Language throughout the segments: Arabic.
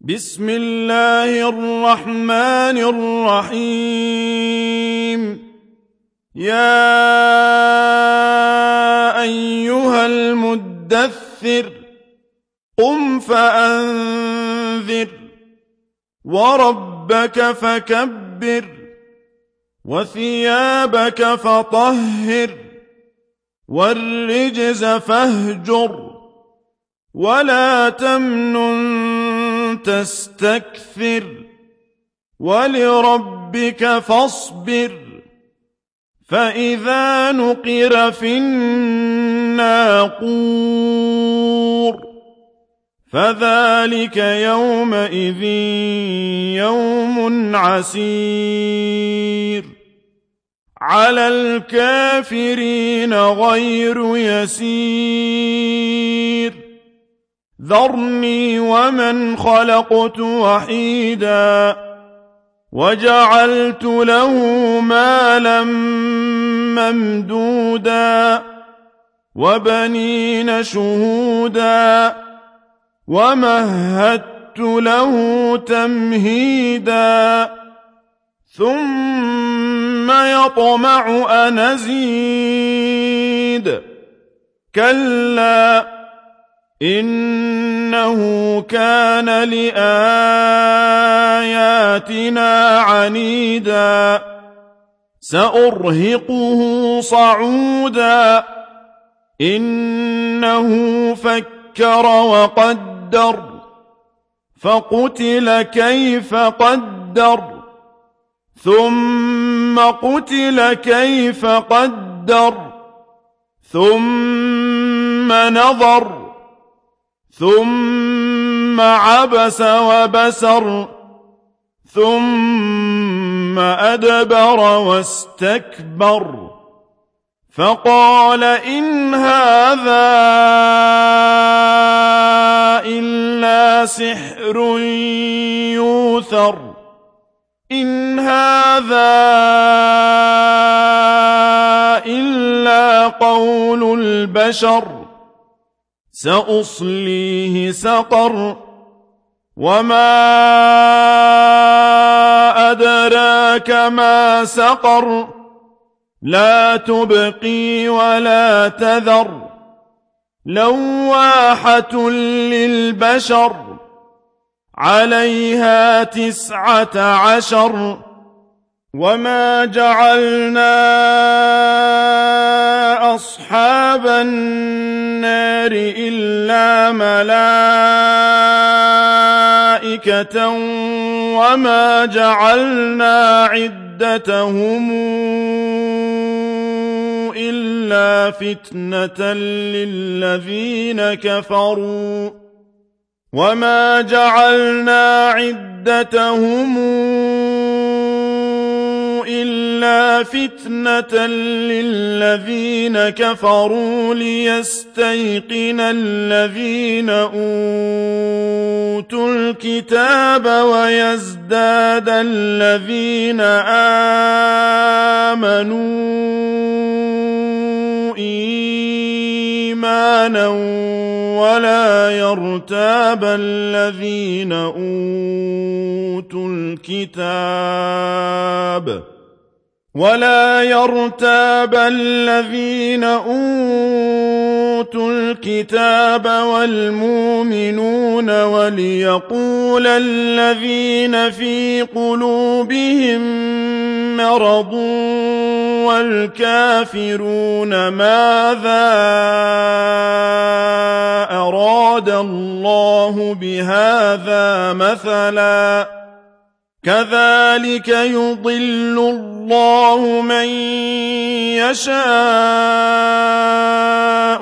بسم الله الرحمن الرحيم. يا أيها المدثر قم فأنذر وربك فكبر وثيابك فطهر والرجز فاهجر ولا تمنن تستكثر ولربك فاصبر فإذا نقر في الناقور فذلك يومئذ يوم عسير على الكافرين غير يسير ذرني ومن خلقت وحيدا وجعلت له مالا ممدودا وبنين شهودا ومهدت له تمهيدا ثم يطمع أن أزيد. كلا إنه كان لآياتنا عنيدا. سأرهقه صعودا. إنه فكر وقدر. فقتل كيف قدر. ثم قتل كيف قدر. ثم نظر ثم عبس وبسر ثم أدبر واستكبر. فقال إن هذا إلا سحر يوثر إن هذا إلا قول البشر. سأصليه سقر وما أدراك ما سقر لا تبقي ولا تذر لواحة للبشر عليها تسعة عشر وما جعلنا أصحاب النار إلا ملائكة وما جعلنا عدتهم إلا فتنة للذين كفروا وما جعلنا عدتهم إلا فتنة للذين كفروا ليستيقن الذين أوتوا الكتاب ويزداد الذين آمنوا إيمانا ولا يرتاب الذين أوتوا الكتاب ولا يرتاب الذين أوتوا الكتاب والمؤمنون وليقول الذين في قلوبهم مرض والكافرون ماذا أراد الله بهذا مثلا كذلك يضل الله من يشاء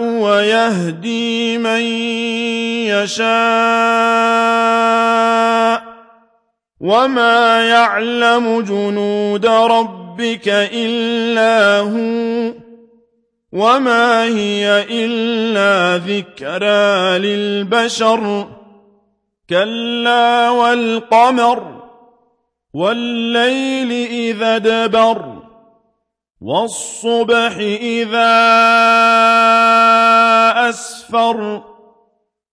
ويهدي من يشاء وما يعلم جنود ربك إلا هو وما هي إلا ذكرى للبشر كلا والقمر والليل إذا دبر والصبح إذا أسفر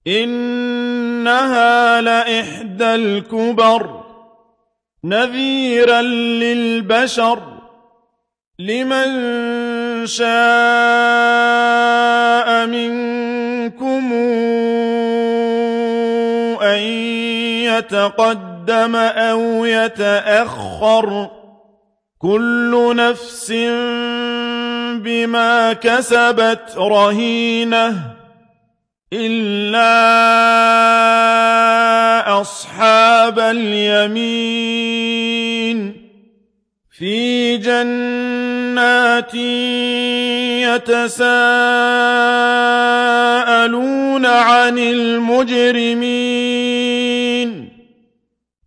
إنها لإحدى الكبر نذيرا للبشر لمن شاء منكم أن يتقدم أو يتأخر كل نفس بما كسبت رهينة إلا أصحاب اليمين في جنات يتساءلون عن المجرمين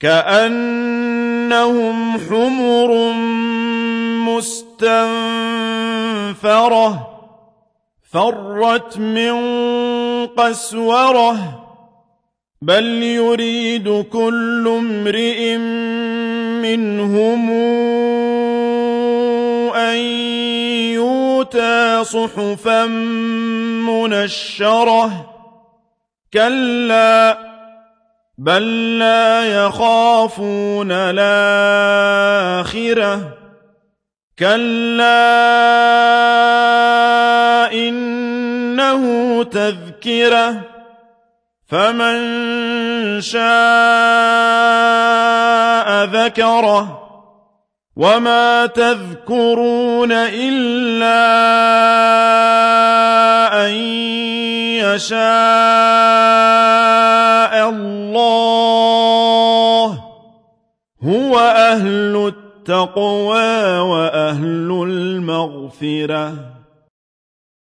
كأنهم حمر مستنفرة فرت من قسورة بل يريد كل امرئ منهم أن يؤتى صحفا منشرة. كلا بل لا يخافون الآخرة. كلا إنه تذكرة. فمن شاء ذكره. وما تذكرون إلا أن يشاء. الله هو أهل التقوى وأهل المغفرة.